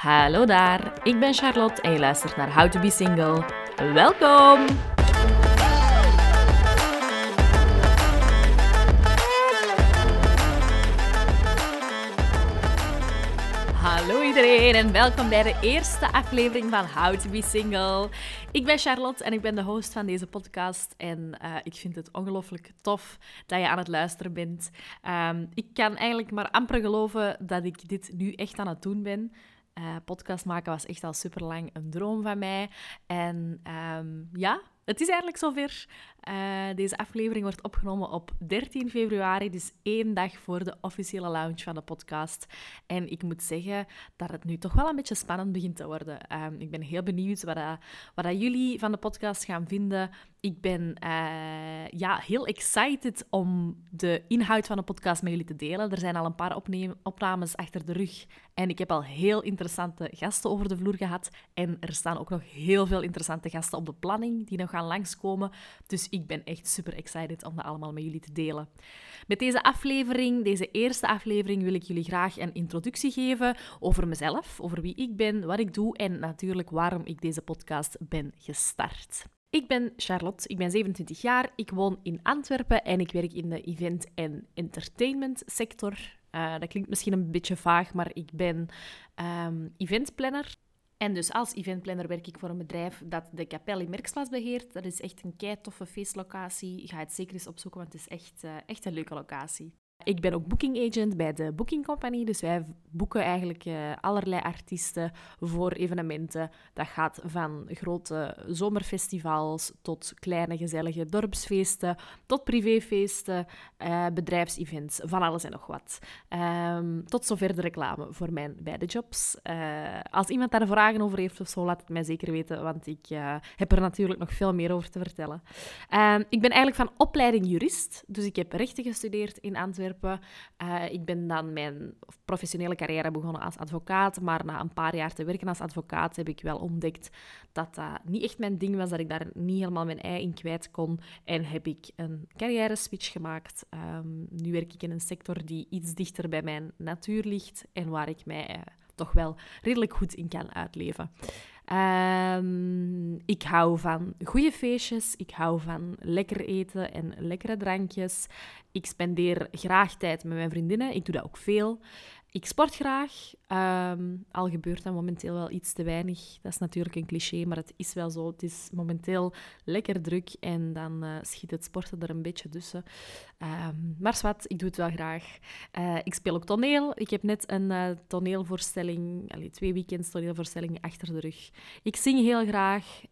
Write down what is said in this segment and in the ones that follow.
Hallo daar, ik ben Charlotte en je luistert naar How to Be Single. Welkom! Hallo iedereen en welkom bij de eerste aflevering van How to Be Single. Ik ben Charlotte en ik ben de host van deze podcast. En uh, ik vind het ongelooflijk tof dat je aan het luisteren bent. Um, ik kan eigenlijk maar amper geloven dat ik dit nu echt aan het doen ben. Uh, podcast maken was echt al super lang een droom van mij. En um, ja, het is eigenlijk zover. Uh, deze aflevering wordt opgenomen op 13 februari, dus één dag voor de officiële launch van de podcast. En ik moet zeggen dat het nu toch wel een beetje spannend begint te worden. Um, ik ben heel benieuwd wat, dat, wat jullie van de podcast gaan vinden. Ik ben uh, ja, heel excited om de inhoud van de podcast met jullie te delen. Er zijn al een paar opnames achter de rug en ik heb al heel interessante gasten over de vloer gehad. En er staan ook nog heel veel interessante gasten op de planning die nog gaan langskomen. Dus ik ben echt super excited om dat allemaal met jullie te delen. Met deze aflevering, deze eerste aflevering, wil ik jullie graag een introductie geven over mezelf, over wie ik ben, wat ik doe en natuurlijk waarom ik deze podcast ben gestart. Ik ben Charlotte, ik ben 27 jaar, ik woon in Antwerpen en ik werk in de event- en entertainment sector. Uh, dat klinkt misschien een beetje vaag, maar ik ben um, eventplanner. En dus als eventplanner werk ik voor een bedrijf dat de Kapel in Merkslas beheert. Dat is echt een kei toffe feestlocatie. Ga het zeker eens opzoeken, want het is echt, uh, echt een leuke locatie. Ik ben ook booking agent bij de Booking Company. Dus wij boeken eigenlijk uh, allerlei artiesten voor evenementen. Dat gaat van grote zomerfestivals tot kleine gezellige dorpsfeesten, tot privéfeesten, uh, bedrijfsevents, van alles en nog wat. Um, tot zover de reclame voor mijn beide jobs. Uh, als iemand daar vragen over heeft of zo, laat het mij zeker weten, want ik heb er natuurlijk nog veel meer over te vertellen. Um, ik ben eigenlijk van opleiding jurist, dus ik heb rechten gestudeerd in Antwerpen. Uh, ik ben dan mijn professionele carrière begonnen als advocaat, maar na een paar jaar te werken als advocaat heb ik wel ontdekt dat dat niet echt mijn ding was, dat ik daar niet helemaal mijn ei in kwijt kon. En heb ik een carrière switch gemaakt. Um, nu werk ik in een sector die iets dichter bij mijn natuur ligt en waar ik mij uh, toch wel redelijk goed in kan uitleven. Um, ik hou van goede feestjes, ik hou van lekker eten en lekkere drankjes. Ik spendeer graag tijd met mijn vriendinnen, ik doe dat ook veel. Ik sport graag, um, al gebeurt dat momenteel wel iets te weinig. Dat is natuurlijk een cliché, maar het is wel zo. Het is momenteel lekker druk en dan uh, schiet het sporten er een beetje tussen. Um, maar zwart, ik doe het wel graag. Uh, ik speel ook toneel. Ik heb net een uh, toneelvoorstelling, twee weekends toneelvoorstellingen achter de rug. Ik zing heel graag.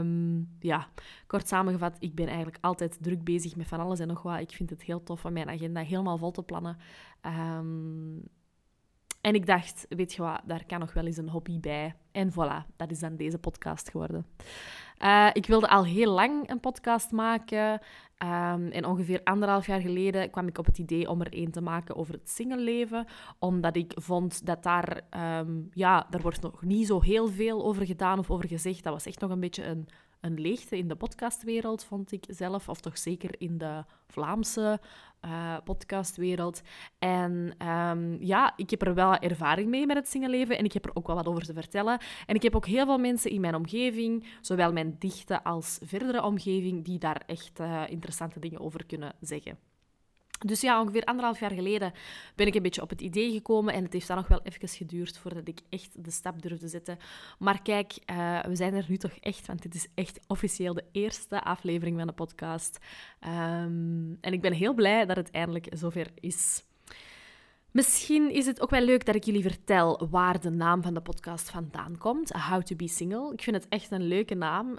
Um, ja, kort samengevat, ik ben eigenlijk altijd druk bezig met van alles en nog wat. Ik vind het heel tof om mijn agenda helemaal vol te plannen. En ik dacht, weet je wat, daar kan nog wel eens een hobby bij. En voilà, dat is dan deze podcast geworden. Uh, ik wilde al heel lang een podcast maken. Um, en ongeveer anderhalf jaar geleden kwam ik op het idee om er één te maken over het singleleven. Omdat ik vond dat daar, um, ja, daar wordt nog niet zo heel veel over gedaan of over gezegd. Dat was echt nog een beetje een, een leegte in de podcastwereld, vond ik zelf. Of toch zeker in de Vlaamse uh, podcastwereld. En um, ja, ik heb er wel ervaring mee met het singleleven en ik heb er ook wel wat over te vertellen. En ik heb ook heel veel mensen in mijn omgeving, zowel mijn dichte als verdere omgeving, die daar echt uh, interessante dingen over kunnen zeggen. Dus ja, ongeveer anderhalf jaar geleden ben ik een beetje op het idee gekomen. En het heeft dan nog wel even geduurd voordat ik echt de stap durfde zetten. Maar kijk, uh, we zijn er nu toch echt, want dit is echt officieel de eerste aflevering van de podcast. Um, en ik ben heel blij dat het eindelijk zover is. Misschien is het ook wel leuk dat ik jullie vertel waar de naam van de podcast vandaan komt. How to be single. Ik vind het echt een leuke naam.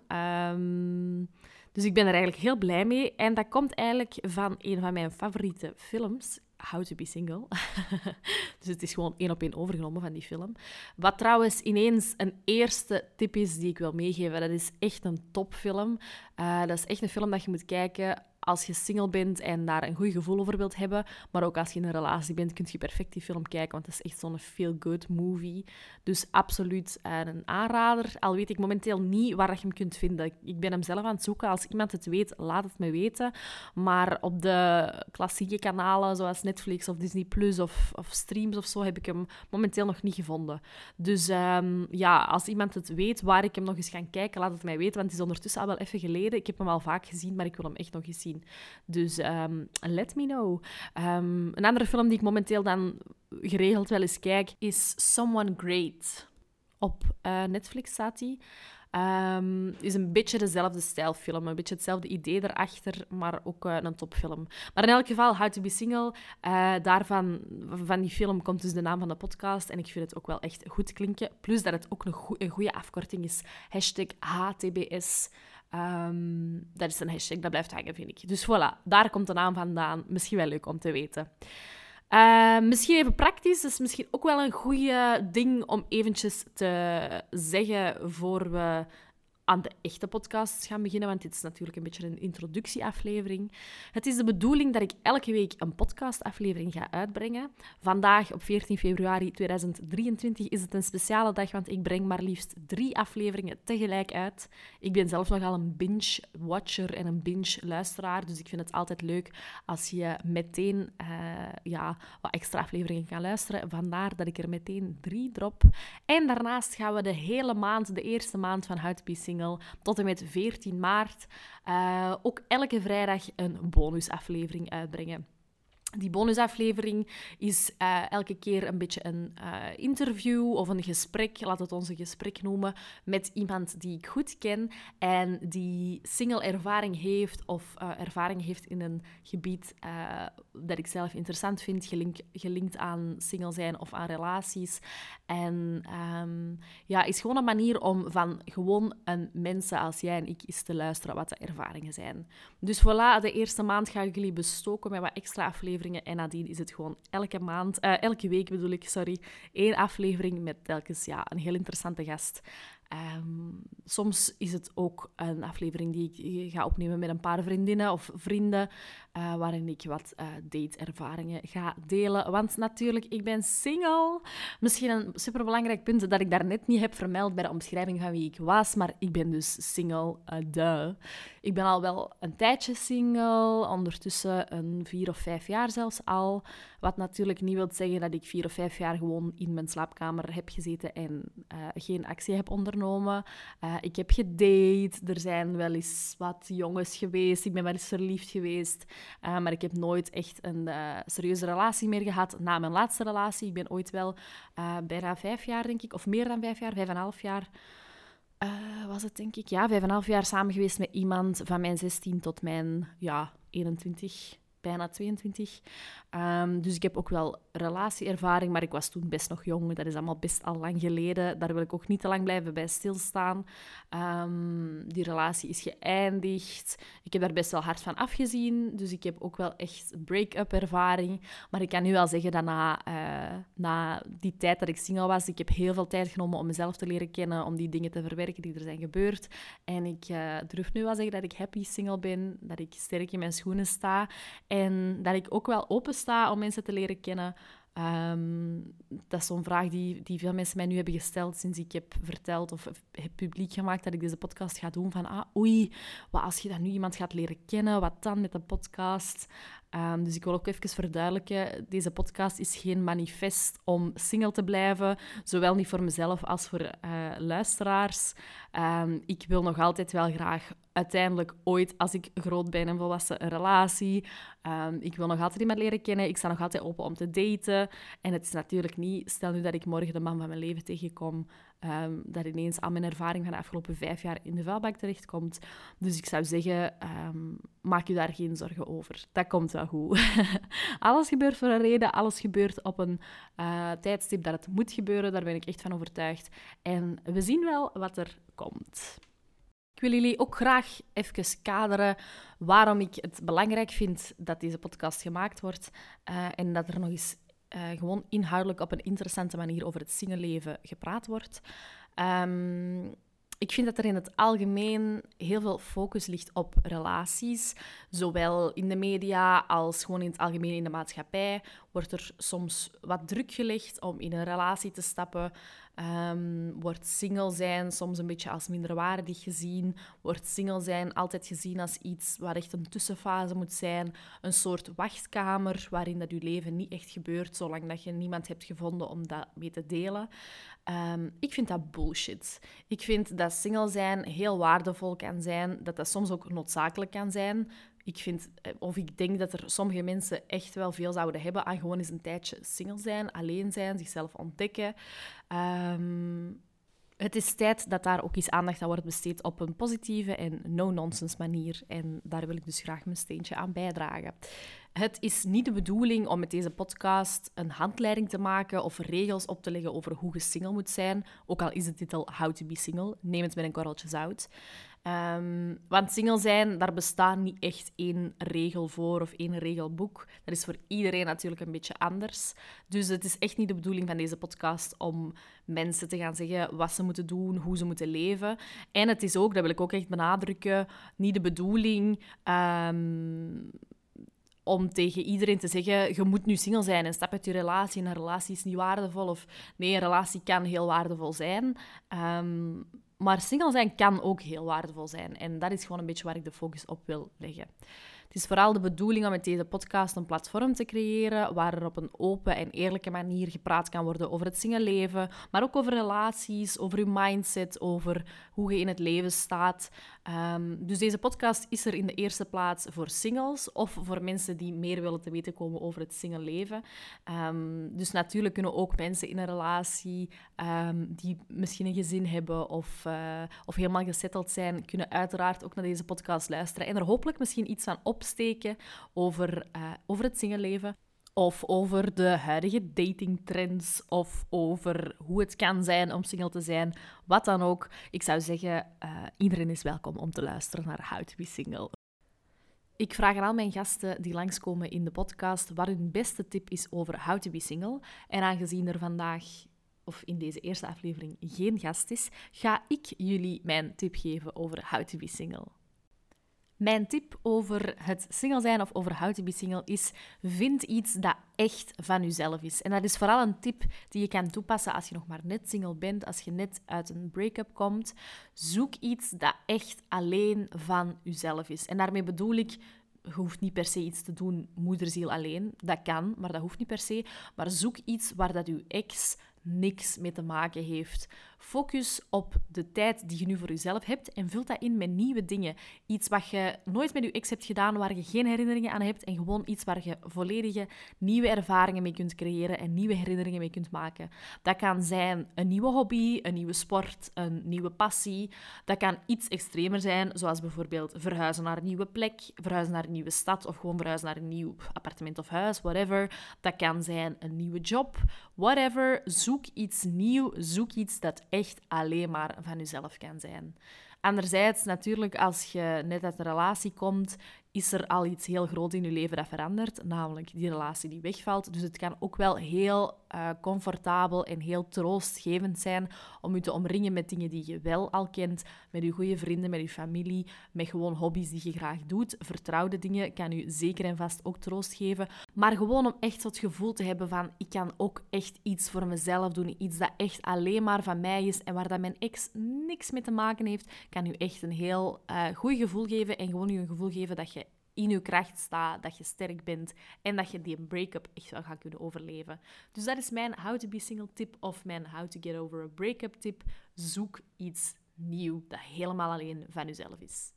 Um, dus ik ben er eigenlijk heel blij mee. En dat komt eigenlijk van een van mijn favoriete films. How to be Single. dus het is gewoon één op één overgenomen van die film. Wat trouwens ineens een eerste tip is die ik wil meegeven. Dat is echt een topfilm. Uh, dat is echt een film dat je moet kijken als je single bent en daar een goed gevoel over wilt hebben. Maar ook als je in een relatie bent, kun je perfect die film kijken, want het is echt zo'n feel-good movie. Dus absoluut eh, een aanrader. Al weet ik momenteel niet waar je hem kunt vinden. Ik ben hem zelf aan het zoeken. Als iemand het weet, laat het me weten. Maar op de klassieke kanalen, zoals Netflix of Disney Plus of, of streams of zo, heb ik hem momenteel nog niet gevonden. Dus ehm, ja, als iemand het weet waar ik hem nog eens ga kijken, laat het mij weten. Want het is ondertussen al wel even geleden. Ik heb hem al vaak gezien, maar ik wil hem echt nog eens zien. Dus um, let me know. Um, een andere film die ik momenteel dan geregeld wel eens kijk, is Someone Great. Op uh, Netflix staat die. Um, is een beetje dezelfde stijlfilm, een beetje hetzelfde idee erachter, maar ook uh, een topfilm. Maar in elk geval, How to be Single, uh, daarvan, van die film komt dus de naam van de podcast en ik vind het ook wel echt goed klinken. Plus dat het ook een goede afkorting is. Hashtag HTBS. Um, dat is een hashtag, dat blijft hangen, vind ik. Dus voilà, daar komt de naam vandaan. Misschien wel leuk om te weten. Uh, misschien even praktisch, is misschien ook wel een goede ding om eventjes te zeggen voor we aan de echte podcast gaan beginnen, want dit is natuurlijk een beetje een introductieaflevering. Het is de bedoeling dat ik elke week een podcastaflevering ga uitbrengen. Vandaag, op 14 februari 2023, is het een speciale dag, want ik breng maar liefst drie afleveringen tegelijk uit. Ik ben zelf nogal een binge-watcher en een binge-luisteraar, dus ik vind het altijd leuk als je meteen uh, ja, wat extra afleveringen kan luisteren. Vandaar dat ik er meteen drie drop. En daarnaast gaan we de hele maand, de eerste maand van Tot en met 14 maart uh, ook elke vrijdag een bonusaflevering uitbrengen. Die bonusaflevering is uh, elke keer een beetje een uh, interview of een gesprek, laat het ons een gesprek noemen, met iemand die ik goed ken en die single ervaring heeft of uh, ervaring heeft in een gebied dat ik zelf interessant vind, gelink, gelinkt aan single zijn of aan relaties. En um, ja, is gewoon een manier om van gewoon een mensen als jij en ik eens te luisteren wat de ervaringen zijn. Dus voilà, de eerste maand ga ik jullie bestoken met wat extra afleveringen en nadien is het gewoon elke maand, uh, elke week bedoel ik, sorry, één aflevering met telkens ja, een heel interessante gast. Um, soms is het ook een aflevering die ik ga opnemen met een paar vriendinnen of vrienden, uh, waarin ik wat uh, date-ervaringen ga delen. Want natuurlijk, ik ben single. Misschien een superbelangrijk punt dat ik daarnet niet heb vermeld bij de omschrijving van wie ik was, maar ik ben dus single, uh. Ik ben al wel een tijdje single, ondertussen een vier of vijf jaar zelfs al. Wat natuurlijk niet wil zeggen dat ik vier of vijf jaar gewoon in mijn slaapkamer heb gezeten en geen actie heb ondernomen. Ik heb gedate, er zijn wel eens wat jongens geweest, ik ben wel eens verliefd geweest. Uh, maar ik heb nooit echt een uh, serieuze relatie meer gehad na mijn laatste relatie. Ik ben ooit wel bijna vijf jaar, denk ik, of meer dan vijf jaar, vijf en een half jaar, was het denk ik. Ja, vijf en een half jaar samen geweest met iemand van mijn 16 tot mijn ja, 21 bijna 22. Um, dus ik heb ook wel relatieervaring, maar ik was toen best nog jong. Dat is allemaal best al lang geleden. Daar wil ik ook niet te lang blijven bij stilstaan. Um, die relatie is geëindigd. Ik heb daar best wel hard van afgezien. Dus ik heb ook wel echt break-up ervaring. Maar ik kan nu wel zeggen dat na, uh, na die tijd dat ik single was, ik heb heel veel tijd genomen om mezelf te leren kennen, om die dingen te verwerken die er zijn gebeurd. En ik uh, durf nu wel zeggen dat ik happy single ben, dat ik sterk in mijn schoenen sta en dat ik ook wel open sta om mensen te leren kennen. Um, dat is zo'n vraag die, die veel mensen mij nu hebben gesteld sinds ik heb verteld of heb publiek gemaakt dat ik deze podcast ga doen. Van, ah, oei, wat als je dan nu iemand gaat leren kennen, wat dan met een podcast? Um, dus ik wil ook even verduidelijken, deze podcast is geen manifest om single te blijven, zowel niet voor mezelf als voor uh, luisteraars. Um, ik wil nog altijd wel graag uiteindelijk ooit, als ik groot ben en volwassen, een relatie. Um, ik wil nog altijd iemand leren kennen. Ik sta nog altijd open om te daten. En het is natuurlijk niet, stel nu dat ik morgen de man van mijn leven tegenkom, um, dat ineens al mijn ervaring van de afgelopen vijf jaar in de vuilbak terechtkomt. Dus ik zou zeggen, um, maak je daar geen zorgen over. Dat komt wel goed. alles gebeurt voor een reden. Alles gebeurt op een uh, tijdstip dat het moet gebeuren. Daar ben ik echt van overtuigd. En we zien wel wat er komt. Ik wil jullie ook graag even kaderen waarom ik het belangrijk vind dat deze podcast gemaakt wordt uh, en dat er nog eens uh, gewoon inhoudelijk op een interessante manier over het singleleven gepraat wordt. Um, ik vind dat er in het algemeen heel veel focus ligt op relaties. Zowel in de media als gewoon in het algemeen in de maatschappij wordt er soms wat druk gelegd om in een relatie te stappen. Um, wordt single zijn soms een beetje als minderwaardig gezien. Wordt single zijn altijd gezien als iets waar echt een tussenfase moet zijn. Een soort wachtkamer waarin dat je leven niet echt gebeurt zolang dat je niemand hebt gevonden om dat mee te delen. Um, ik vind dat bullshit. Ik vind dat single zijn heel waardevol kan zijn, dat dat soms ook noodzakelijk kan zijn. Ik vind, eh, of ik denk dat er sommige mensen echt wel veel zouden hebben aan gewoon eens een tijdje single zijn, alleen zijn, zichzelf ontdekken. Um, het is tijd dat daar ook eens aandacht aan wordt besteed op een positieve en no-nonsense manier. En daar wil ik dus graag mijn steentje aan bijdragen. Het is niet de bedoeling om met deze podcast een handleiding te maken of regels op te leggen over hoe je single moet zijn. Ook al is de titel How to be Single. Neem het met een korreltje zout. Um, want single zijn, daar bestaat niet echt één regel voor of één regelboek. Dat is voor iedereen natuurlijk een beetje anders. Dus het is echt niet de bedoeling van deze podcast om mensen te gaan zeggen wat ze moeten doen, hoe ze moeten leven. En het is ook, dat wil ik ook echt benadrukken, niet de bedoeling um, om tegen iedereen te zeggen, je moet nu single zijn en stap uit je relatie en een relatie is niet waardevol. Of nee, een relatie kan heel waardevol zijn. Um, maar single zijn kan ook heel waardevol zijn. En dat is gewoon een beetje waar ik de focus op wil leggen. Het is vooral de bedoeling om met deze podcast een platform te creëren waar er op een open en eerlijke manier gepraat kan worden over het leven, maar ook over relaties, over je mindset, over hoe je in het leven staat. Um, dus deze podcast is er in de eerste plaats voor singles of voor mensen die meer willen te weten komen over het single leven. Um, dus natuurlijk kunnen ook mensen in een relatie um, die misschien een gezin hebben of, uh, of helemaal gesetteld zijn, kunnen uiteraard ook naar deze podcast luisteren en er hopelijk misschien iets van opsteken over, uh, over het singleleven of over de huidige datingtrends, of over hoe het kan zijn om single te zijn, wat dan ook. Ik zou zeggen, uh, iedereen is welkom om te luisteren naar How to Be Single. Ik vraag aan al mijn gasten die langskomen in de podcast wat hun beste tip is over How to Be Single. En aangezien er vandaag of in deze eerste aflevering geen gast is, ga ik jullie mijn tip geven over How to Be Single. Mijn tip over het single zijn of over how to be single is: vind iets dat echt van jezelf is. En dat is vooral een tip die je kan toepassen als je nog maar net single bent, als je net uit een break-up komt. Zoek iets dat echt alleen van jezelf is. En daarmee bedoel ik je hoeft niet per se iets te doen moederziel alleen. Dat kan, maar dat hoeft niet per se. Maar zoek iets waar dat je ex niks mee te maken heeft. Focus op de tijd die je nu voor jezelf hebt en vul dat in met nieuwe dingen. Iets wat je nooit met je ex hebt gedaan, waar je geen herinneringen aan hebt en gewoon iets waar je volledige nieuwe ervaringen mee kunt creëren en nieuwe herinneringen mee kunt maken. Dat kan zijn een nieuwe hobby, een nieuwe sport, een nieuwe passie. Dat kan iets extremer zijn, zoals bijvoorbeeld verhuizen naar een nieuwe plek, verhuizen naar een nieuwe stad of gewoon verhuizen naar een nieuw appartement of huis, whatever. Dat kan zijn een nieuwe job, whatever. Zoek iets nieuw, zoek iets dat echt alleen maar van jezelf kan zijn. Anderzijds, natuurlijk, als je net uit een relatie komt, is er al iets heel groot in je leven dat verandert, namelijk die relatie die wegvalt. Dus het kan ook wel heel uh, comfortabel en heel troostgevend zijn om je te omringen met dingen die je wel al kent, met je goede vrienden, met je familie, met gewoon hobby's die je graag doet. Vertrouwde dingen kan je zeker en vast ook troost geven. Maar gewoon om echt het gevoel te hebben van ik kan ook echt iets voor mezelf doen, iets dat echt alleen maar van mij is en waar dat mijn ex niks mee te maken heeft, kan je echt een heel uh, goed gevoel geven en gewoon je een gevoel geven dat je in je kracht staat, dat je sterk bent en dat je die break-up echt wel gaat kunnen overleven. Dus dat is mijn How to be single tip of mijn How to get over a breakup tip. Zoek iets nieuw dat helemaal alleen van jezelf is.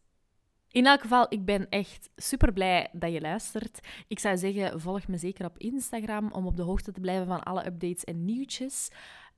In elk geval, ik ben echt super blij dat je luistert. Ik zou zeggen, volg me zeker op Instagram om op de hoogte te blijven van alle updates en nieuwtjes.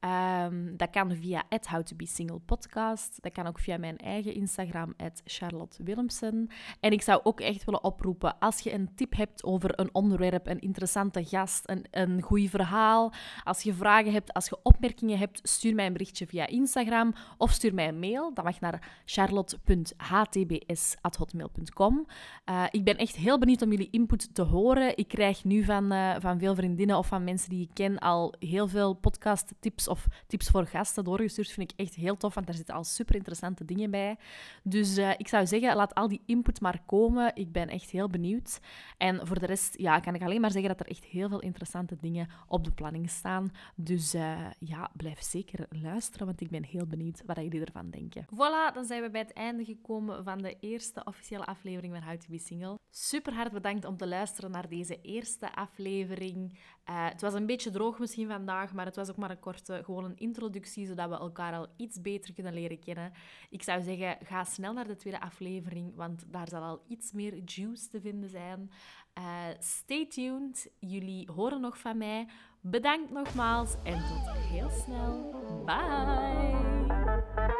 Um, dat kan via How to Be Single podcast. Dat kan ook via mijn eigen Instagram, Charlotte Willemsen. En ik zou ook echt willen oproepen, als je een tip hebt over een onderwerp, een interessante gast, een, een goed verhaal, als je vragen hebt, als je opmerkingen hebt, stuur mij een berichtje via Instagram of stuur mij een mail. Dat mag naar charlotte.htbs.hotmail.com. Uh, ik ben echt heel benieuwd om jullie input te horen. Ik krijg nu van, uh, van veel vriendinnen of van mensen die ik ken al heel veel podcast tips of tips voor gasten doorgestuurd. Vind ik echt heel tof, want daar zitten al super interessante dingen bij. Dus uh, ik zou zeggen, laat al die input maar komen. Ik ben echt heel benieuwd. En voor de rest ja, kan ik alleen maar zeggen dat er echt heel veel interessante dingen op de planning staan. Dus uh, ja, blijf zeker luisteren, want ik ben heel benieuwd wat jullie ervan denken. Voilà, dan zijn we bij het einde gekomen van de eerste officiële aflevering van How to Be Single. Super hard bedankt om te luisteren naar deze eerste aflevering. Uh, het was een beetje droog misschien vandaag, maar het was ook maar een korte, gewoon een introductie, zodat we elkaar al iets beter kunnen leren kennen. Ik zou zeggen, ga snel naar de tweede aflevering, want daar zal al iets meer juice te vinden zijn. Uh, stay tuned. Jullie horen nog van mij. Bedankt nogmaals en tot heel snel. Bye.